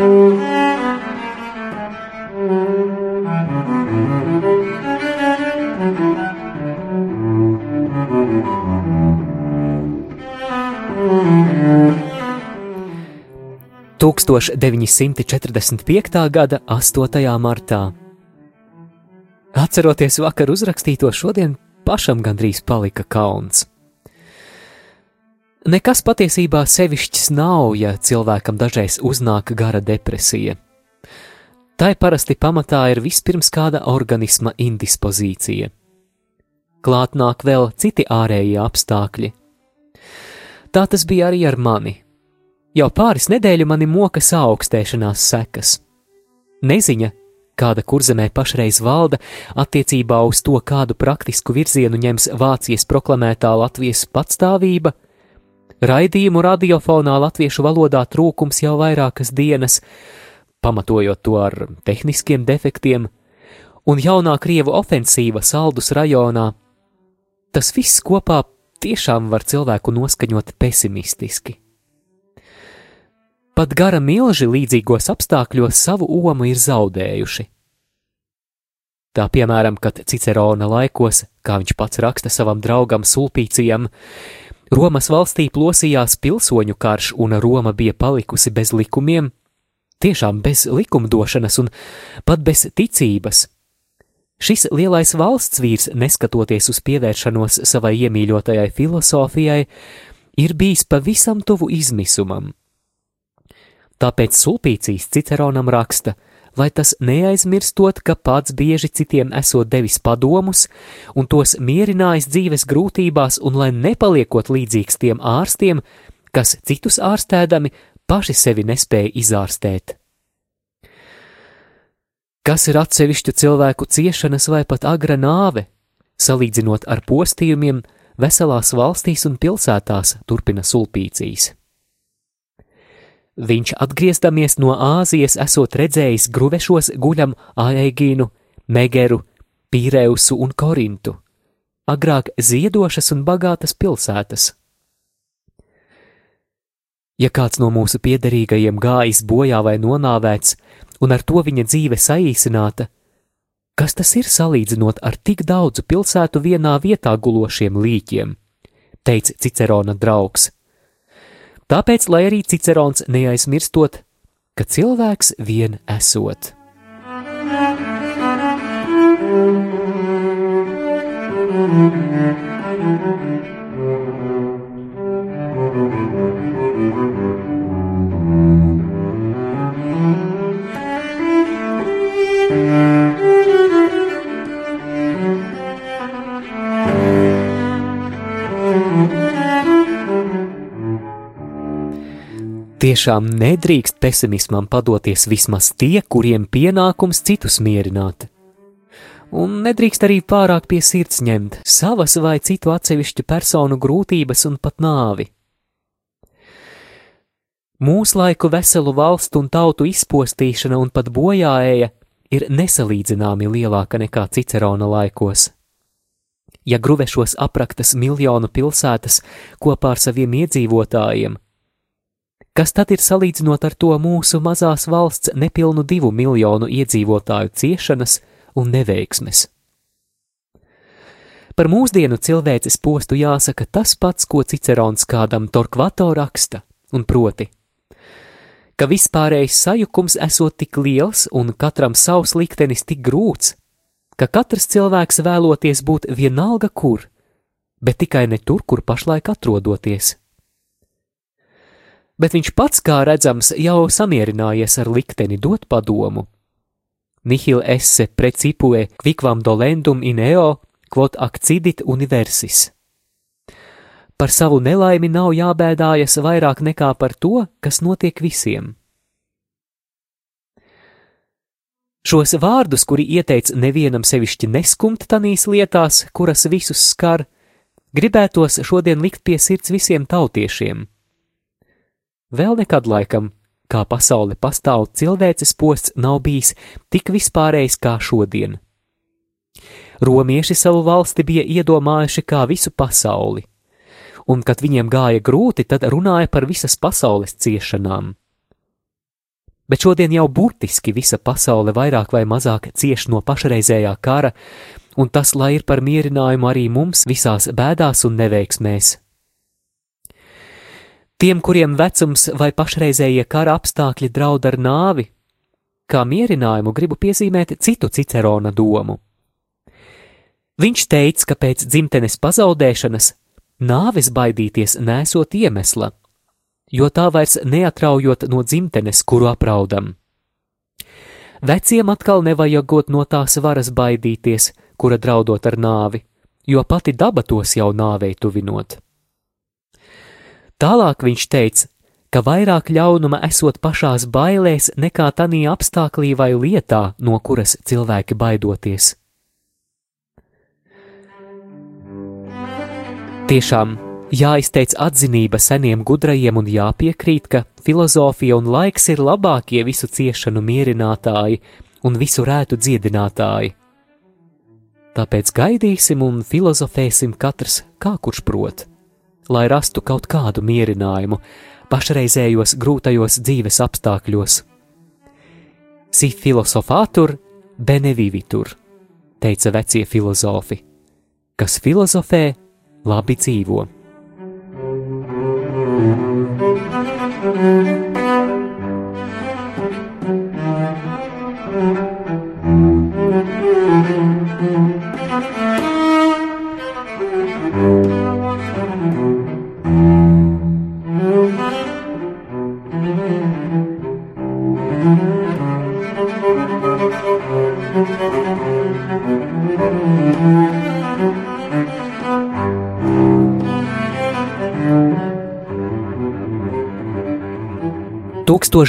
Tūkstoš 945. gada 8. martā. Atceroties vakar uzrakstīto, šodien pašam gandrīz palika kauns. Nekas patiesībā sevišķs nav, ja cilvēkam dažreiz uznāk gara depresija. Tai parasti pamatā ir vispirms kāda organisma indispozīcija. Klāt nāk vēl citi ārējie apstākļi. Tā tas bija arī ar mani. Jau pāris nedēļu mani moka saaugstēšanās sekas. Neziņa, kāda kurzemē pašreiz valda attiecībā uz to, kādu praktisku virzienu ņems Vācijas proklamētā Latvijas patstāvība, Raidījumu radiofonā latviešu valodā trūkums jau vairākas dienas, pamatojot to ar tehniskiem defektiem, un jaunā krievu ofensīva Saldus rajonā. Tas viss kopā tiešām var cilvēku noskaņot pesimistiski. Pat gara milži līdzīgos apstākļos savu omu ir zaudējuši. Tā piemēram, kad Cicerona laikos, kā viņš pats raksta savam draugam Sulpīcijam, Romas valstī plosījās pilsoņu karš, un Roma bija palikusi bez likumiem, tiešām bez likumdošanas un pat bez ticības. Šis lielais valsts vīrs, neskatoties uz pievēršanos savai iemīļotajai filozofijai, ir bijis pavisam tuvu izmisumam. Tāpēc Sulpīcijas Ciceronam raksta, lai tas neaizmirstot, ka pats bieži citiem esot devis padomus un tos mierinājis dzīves grūtībās, un lai nepaliekot līdzīgs tiem ārstiem, kas citus ārstēdami paši sevi nespēja izārstēt. Kas ir atsevišķu cilvēku ciešanas vai pat agra nāve, salīdzinot ar postījumiem veselās valstīs un pilsētās, turpina sulpīcijas. Viņš atgriezdamies no Āzijas, esot redzējis gruvešos guļam Aegīnu, Megeru, Pīreusu un Korintu, agrāk ziedošas un bagātas pilsētas. Ja kāds no mūsu piederīgajiem gājis bojā vai nonāvēts, un ar to viņa dzīve saīsināta, kas tas ir salīdzinot ar tik daudzu pilsētu vienā vietā gulošiem līķiem? teica Cicerona draugs. Tāpēc, lai arī Cicerons neaizmirstot, ka cilvēks vien esot. Tiešām nedrīkst pesimismam padoties vismaz tie, kuriem pienākums citus mierināt. Un nedrīkst arī pārāk pie sirds ņemt savas vai citu atsevišķu personu grūtības un pat nāvi. Mūslaiku veselu valstu un tautu izpostīšana un pat bojāēja ir nesalīdzināmi lielāka nekā Cicerona laikos. Ja gruvešos apraktas miljonu pilsētas kopā ar saviem iedzīvotājiem, Kas tad ir salīdzinot ar to mūsu mazās valsts nepilnu divu miljonu iedzīvotāju ciešanas un neveiksmes? Par mūsdienu cilvēces postu jāsaka tas pats, ko Cicerons kādam Torkvato raksta, un proti, ka vispārējais sajukums esot tik liels un katram savs liktenis tik grūts, ka katrs cilvēks vēloties būt vienalga kur, bet tikai ne tur, kur pašlaik atrodoties bet viņš pats, kā redzams, jau samierinājies ar likteni dot padomu. Nihil esse precipue quicvam dolendum in eo, quod accidit universis. par savu nelaimi nav jābēdājas vairāk nekā par to, kas notiek visiem. Šos vārdus, kuri ieteica nevienam sevišķi neskumt tanīs lietās, kuras visus skar, gribētos šodien likt pie sirds visiem tautiešiem. Vēl nekad laikam, kā pasaule pastāv, cilvēces posts nav bijis tik vispārējs kā šodien. Romieši savu valsti bija iedomājuši kā visu pasauli, un, kad viņiem gāja grūti, tad runāja par visas pasaules ciešanām. Bet šodien jau burtiski visa pasaule vairāk vai mazāk cieš no pašreizējā kara, un tas lai ir par mierinājumu arī mums visās bēdās un neveiksmēs. Tiem, kuriem vecums vai pašreizējie kara apstākļi draud ar nāvi, kā mierinājumu gribu piezīmēt citu Cicerona domu. Viņš teica, ka pēc dzimtenes pazaudēšanas nāves baidīties nesot iemesla, jo tā vairs neatraujot no dzimtenes, kuru apraudam. Veciem atkal nevajagot no tās varas baidīties, kura draudot ar nāvi, jo pati daba tos jau nāvei tuvinot. Tālāk viņš teica, ka vairāk ļaunuma esot pašās bailēs nekā tanī apstākļī vai lietā, no kuras cilvēki baidoties. Tiešām jāizteic atzinība seniem gudrajiem un jāpiekrīt, ka filozofija un laiks ir labākie visu ciešanu mierinātāji un visu rētu dziedinātāji. Tāpēc gaidīsim un filozofēsim katrs kā kurš prot, lai rastu kaut kādu mierinājumu pašreizējos grūtajos dzīves apstākļos. Si filosofātur, bene vivitur, teica vecie filozofi, kas filozofē, labi dzīvo. Tūkstoš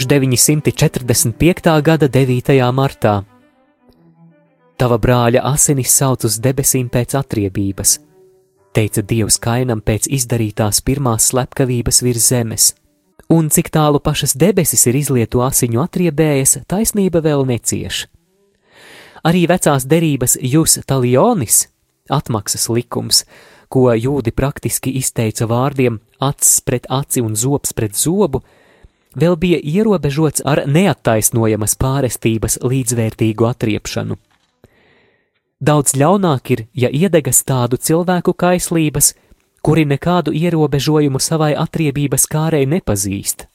945. gada 9. martā. Tava brāļa asinis sauc uz debesīm pēc atriebības, teica Dievs Kainam pēc izdarītās pirmās slepkavības virs zemes, un cik tālu pašas debesis ir izlietu asiņu atriebējas, taisnība vēl necieš. Arī vecās derības jūs talionis, atmaksas likums, ko jūdi praktiski izteica vārdiem acis pret aci un zobs pret zobu, vēl bija ierobežots ar neattaisnojamas pārestības līdzvērtīgu atriepšanu. Daudz ļaunāk ir, ja iedegas tādu cilvēku kaislības, kuri nekādu ierobežojumu savai atriebības kārei nepazīst.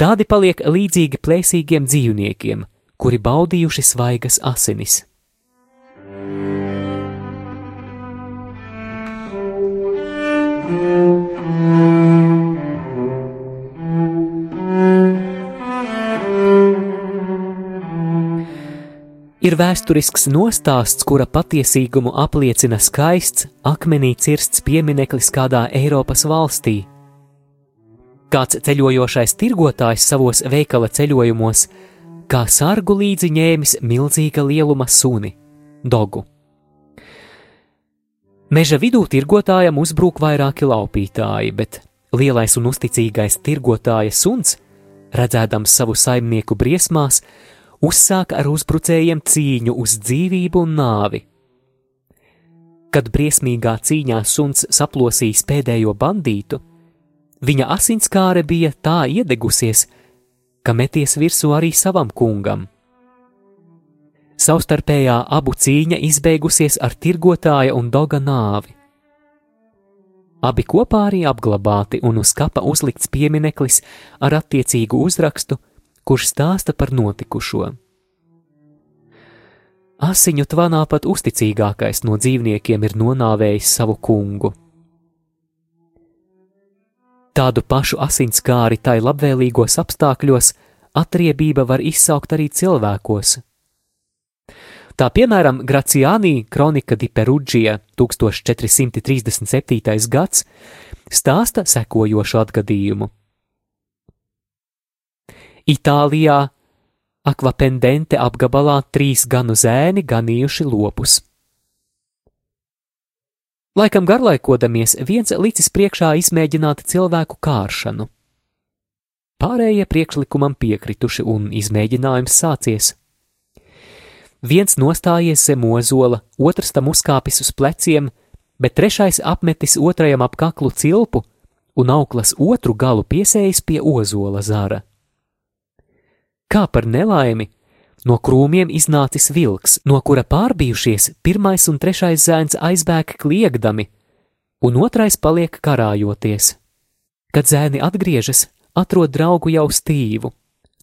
Tādi paliek līdzīgi plēsīgiem dzīvniekiem, kuri baudījuši svaigas asinis. Ir vēsturisks nostāsts, kura patiesīgumu apliecina skaists, akmenī cirsts piemineklis kādā Eiropas valstī. Kāds ceļojošais tirgotājs savos veikala ceļojumos, kā sargu līdzi ņēmis milzīga lieluma suni - dogu. Meža vidū tirgotājam uzbrūk vairāki laupītāji, bet lielais un uzticīgais tirgotāja suns, redzēdams savu saimnieku briesmās, uzsāka ar uzbrucējiem cīņu uz dzīvību un nāvi. Kad briesmīgā cīņā suns saplosīs pēdējo bandītu, viņa asinskāre bija tā iedegusies, ka meties virsū arī savam kungam. Savstarpējā abu cīņa izbeigusies ar tirgotāja un doga nāvi. Abi kopā arī apglabāti un uz kapa uzlikts piemineklis ar attiecīgu uzrakstu kurš stāsta par notikušo. Asiņu tvanā pat uzticīgākais no dzīvniekiem ir nonāvējis savu kungu. Tādu pašu asinskāri tai labvēlīgos apstākļos atriebība var izsaukt arī cilvēkos. Tā piemēram, Graciānī kronika di Perugija 1437. gads stāsta sekojošu atgadījumu. Itālijā Akvapendente apgabalā trīs ganu zēni ganījuši lopus. Laikam garlaikodamies, viens licis priekšā izmēģināt cilvēku kāršanu. Pārējie priekšlikumam piekrituši un izmēģinājums sācies. Viens nostājies zem ozola, otrs tam uzkāpis uz pleciem, bet trešais apmetis otrajam ap kaklu cilpu un auklas otru galu piesējis pie ozola zara. Kā par nelaimi, no krūmiem iznācis vilks, no kura pārbijušies pirmais un trešais zēns aizbēg kliegdami, un otrais paliek karājoties. Kad zēni atgriežas, atrod draugu jau stīvu.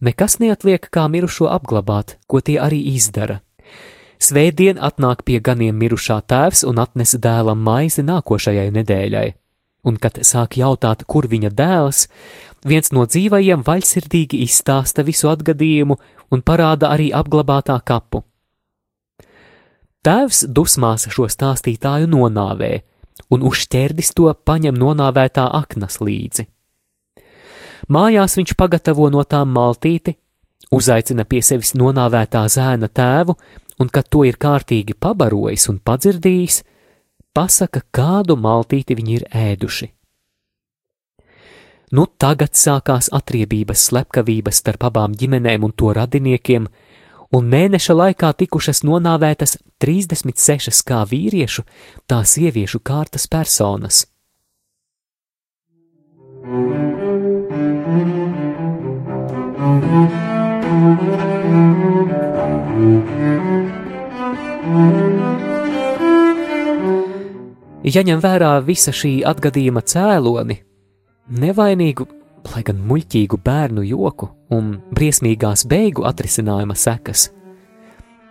Nekas neatliek kā mirušo apglabāt, ko tie arī izdara. Svētdien atnāk pie ganiem mirušā tēvs un atnes dēlam maizi nākošajai nedēļai, un kad sāk jautāt, kur viņa dēls, Viens no dzīvajiem vaļsirdīgi izstāsta visu atgadījumu un parāda arī apglabātā kapu. Tēvs dusmās šo stāstītāju nonāvē, un uzšķērdis to paņem nonāvētā aknas līdzi. Mājās viņš pagatavo no tām maltīti, uzaicina pie sevis nonāvētā zēna tēvu, un, kad to ir kārtīgi pabarojis un padzirdījis, pasaka, kādu maltīti viņi ir ēduši. Nu tagad sākās atriebības slepkavības starp abām ģimenēm un to radiniekiem, un mēneša laikā tikušas nonāvētas 36 kā vīriešu, tā sieviešu kārtas personas. Ja ņem vērā visa šī atgadījuma cēloni, nevainīgu, lai gan muļķīgu bērnu joku un briesmīgās beigu atrisinājuma sekas,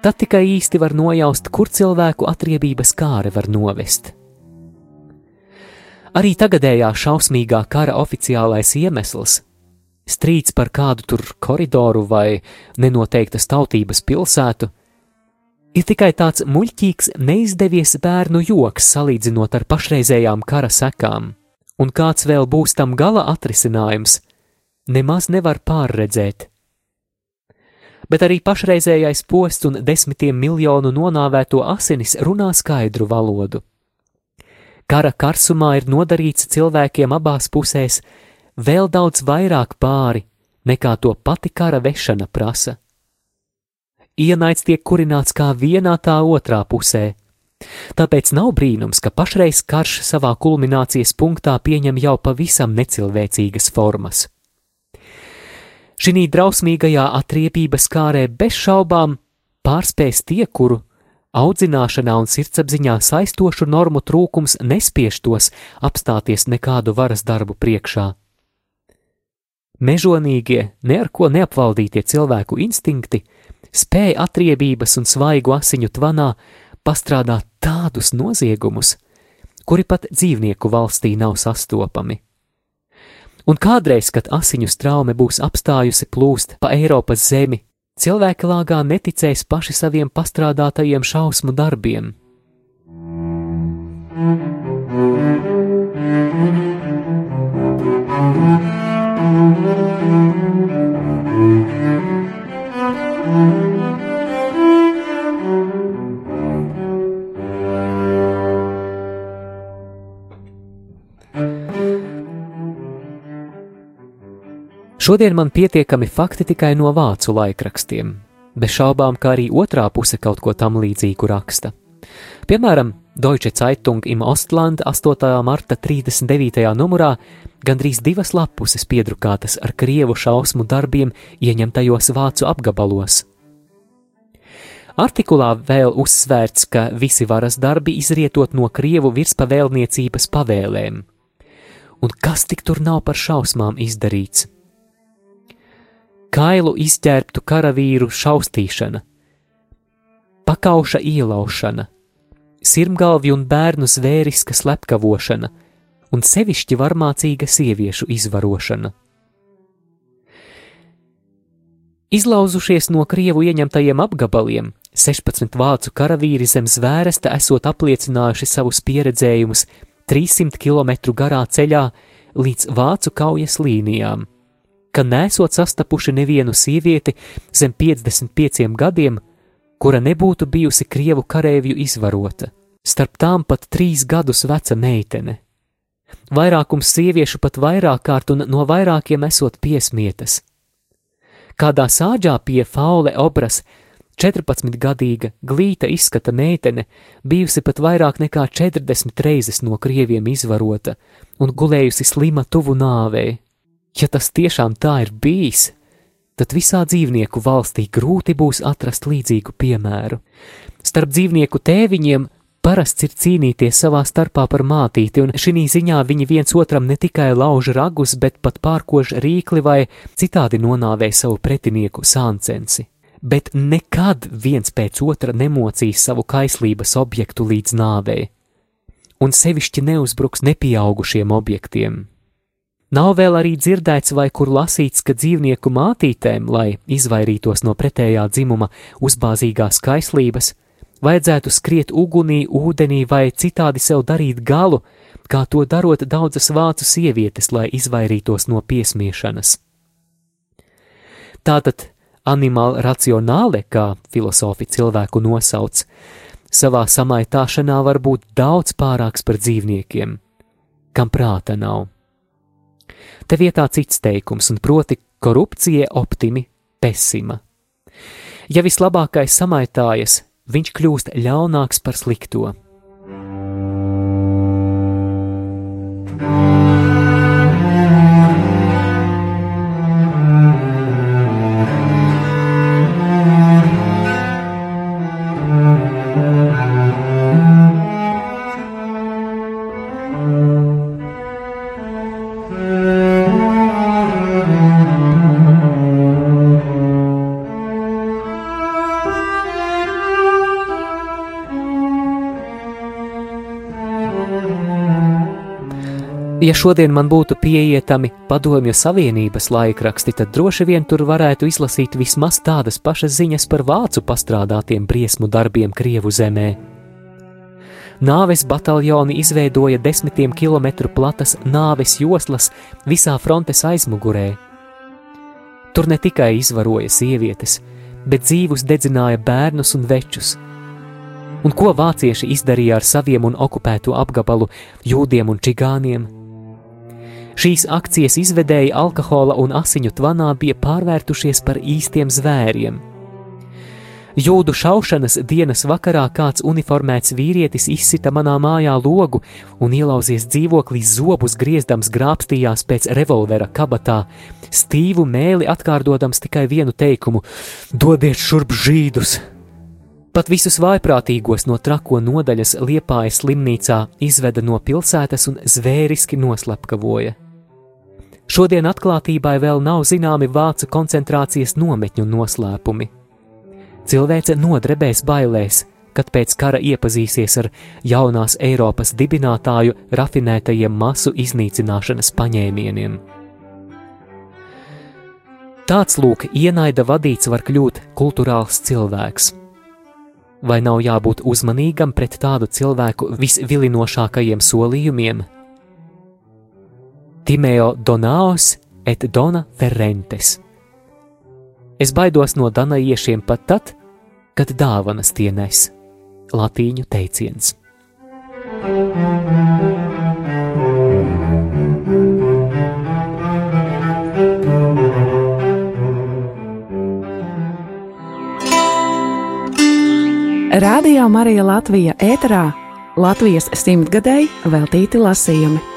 tad tikai īsti var nojaust, kur cilvēku atriebības kāre var novest. Arī tagadējā šausmīgā kara oficiālais iemesls - strīds par kādu tur koridoru vai nenoteiktas tautības pilsētu, ir tikai tāds muļķīgs, neizdevies bērnu joks salīdzinot ar pašreizējām kara sekām un kāds vēl būs tam gala atrisinājums, nemaz nevar pārredzēt. Bet arī pašreizējais posts un desmitiem miljonu nonāvēto asinis runā skaidru valodu. Kara karsumā ir nodarīts cilvēkiem abās pusēs vēl daudz vairāk pāri, nekā to pati kara vešana prasa. Ienaids tiek kurināts kā vienā tā otrā pusē, Tāpēc nav brīnums, ka pašreiz karš savā kulminācijas punktā pieņem jau pavisam necilvēcīgas formas. Šī drausmīgajā atriebības kārē bez šaubām pārspēs tie, kuru audzināšanā un sirdsapziņā saistošu normu trūkums nespiež tos apstāties nekādu varas darbu priekšā. Mežonīgie, ne ar ko neapvaldītie cilvēku instinkti spēja atriebības un svaigu asiņu tvanā pastrādāt tādus noziegumus, kuri pat dzīvnieku valstī nav sastopami. Un kādreiz, kad asiņu straume būs apstājusi plūst pa Eiropas zemi, cilvēki lāgā neticēs paši saviem pastrādātajiem šausmu darbiem. Thank you. Šodien man pietiekami fakti tikai no vācu laikrakstiem, bez šaubām, kā arī otrā puse kaut ko tam līdzīgu raksta. Piemēram, Deutsche Zeitung im Ostland 8. marta 39. numurā gandrīz divas lapuses piedrukātas ar krievu šausmu darbiem ieņemtajos vācu apgabalos. Artikulā vēl uzsvērts, ka visi varas darbi izrietot no krievu virspavēlniecības pavēlēm. Un kas tik tur nav par šausmām izdarīts? Kailu izķērbtu karavīru šaustīšana, pakauša ielaušana, sirmgalvju un bērnu zvēriska slepkavošana un sevišķi varmācīga sieviešu izvarošana. Izlauzušies no krievu ieņemtajiem apgabaliem, 16 vācu karavīri zem zvērsta esot apliecinājuši savus pieredzējumus 300 km garā ceļā līdz vācu kaujas līnijām, ka nesot sastapuši nevienu sievieti zem 55 gadiem, kura nebūtu bijusi krievu kareivju izvarota, starp tām pat trīs gadus veca meitene. Vairākums sieviešu pat vairāk kārt un no vairākiem esot piesmietas. Kādā sāģā pie faule obras 14-gadīga glīta izskata meitene, bijusi pat vairāk nekā 40 reizes no krieviem izvarota un gulējusi slima tuvu nāvei. Ja tas tiešām tā ir bijis, tad visā dzīvnieku valstī grūti būs atrast līdzīgu piemēru. Starp dzīvnieku tēviņiem parasts ir cīnīties savā starpā par mātīti, un šī ziņā viņi viens otram ne tikai lauž ragus, bet pat pārkož rīkli vai citādi nonāvē savu pretinieku sāncensi bet nekad viens pēc otra nemocīs savu kaislības objektu līdz nāvei, un sevišķi neuzbruks nepieaugušiem objektiem. Nav vēl arī dzirdēts vai kur lasīts, ka dzīvnieku mātītēm, lai izvairītos no pretējā dzimuma uzbāzīgās kaislības, vajadzētu skriet ugunī, ūdenī vai citādi sev darīt galu, kā to darot daudzas vācu sievietes, lai izvairītos no piesmiešanas. Tātad animāla racionāle, kā filozofi cilvēku nosauc, savā samaitāšanā var būt daudz pārāks par dzīvniekiem, kam prāta nav. Te vietā cits teikums, un proti korupcija optimi pesima. Ja vislabākais samaitājas, viņš kļūst ļaunāks par slikto. Šodien man būtu pieejami Padomju Savienības laikraksti, tad droši vien tur varētu izlasīt vismaz tādas pašas ziņas par vācu pastrādātiem briesmu darbiem Krievu zemē. Nāves bataljoni izveidoja desmitiem kilometru platas nāves joslas visā frontes aizmugurē. Tur ne tikai izvaroja sievietes, bet dzīvus dedzināja bērnus un večus. Un ko vācieši izdarīja ar saviem un okupēto apgabalu jūdiem un čigāniem? Šīs akcijas izvedēji alkohola un asiņu tvanā bija pārvērtušies par īstiem zvēriem. Jūdu šaušanas dienas vakarā kāds uniformēts vīrietis izsita manā mājā logu un ielauzies dzīvoklī zobus griezdams grābstījās pēc revolvera kabatā, stīvu mēli atkārdodams tikai vienu teikumu: Dodiet šurp žīdus! Pat visus vaiprātīgos no trako nodaļas liepājas slimnīcā izveda no pilsētas un zvēriski noslepkavoja. Šodien atklātībai vēl nav zināmi vācu koncentrācijas nometņu noslēpumi. Cilvēce nodrebēs bailēs, kad pēc kara iepazīsies ar jaunās Eiropas dibinātāju rafinētajiem masu iznīcināšanas paņēmieniem. Tāds lūk, ienaida vadīts var kļūt kultūrāls cilvēks. Vai nav jābūt uzmanīgam pret tādu cilvēku visvilinošākajiem solījumiem, Timeo Donaos et Dona Ferrentes. Es baidos no danaiešiem pat tad, kad dāvanas tie nes. Latīņu teiciens. Radio Marija Latvija ēterā Latvijas simtgadēji veltīti lasījumi.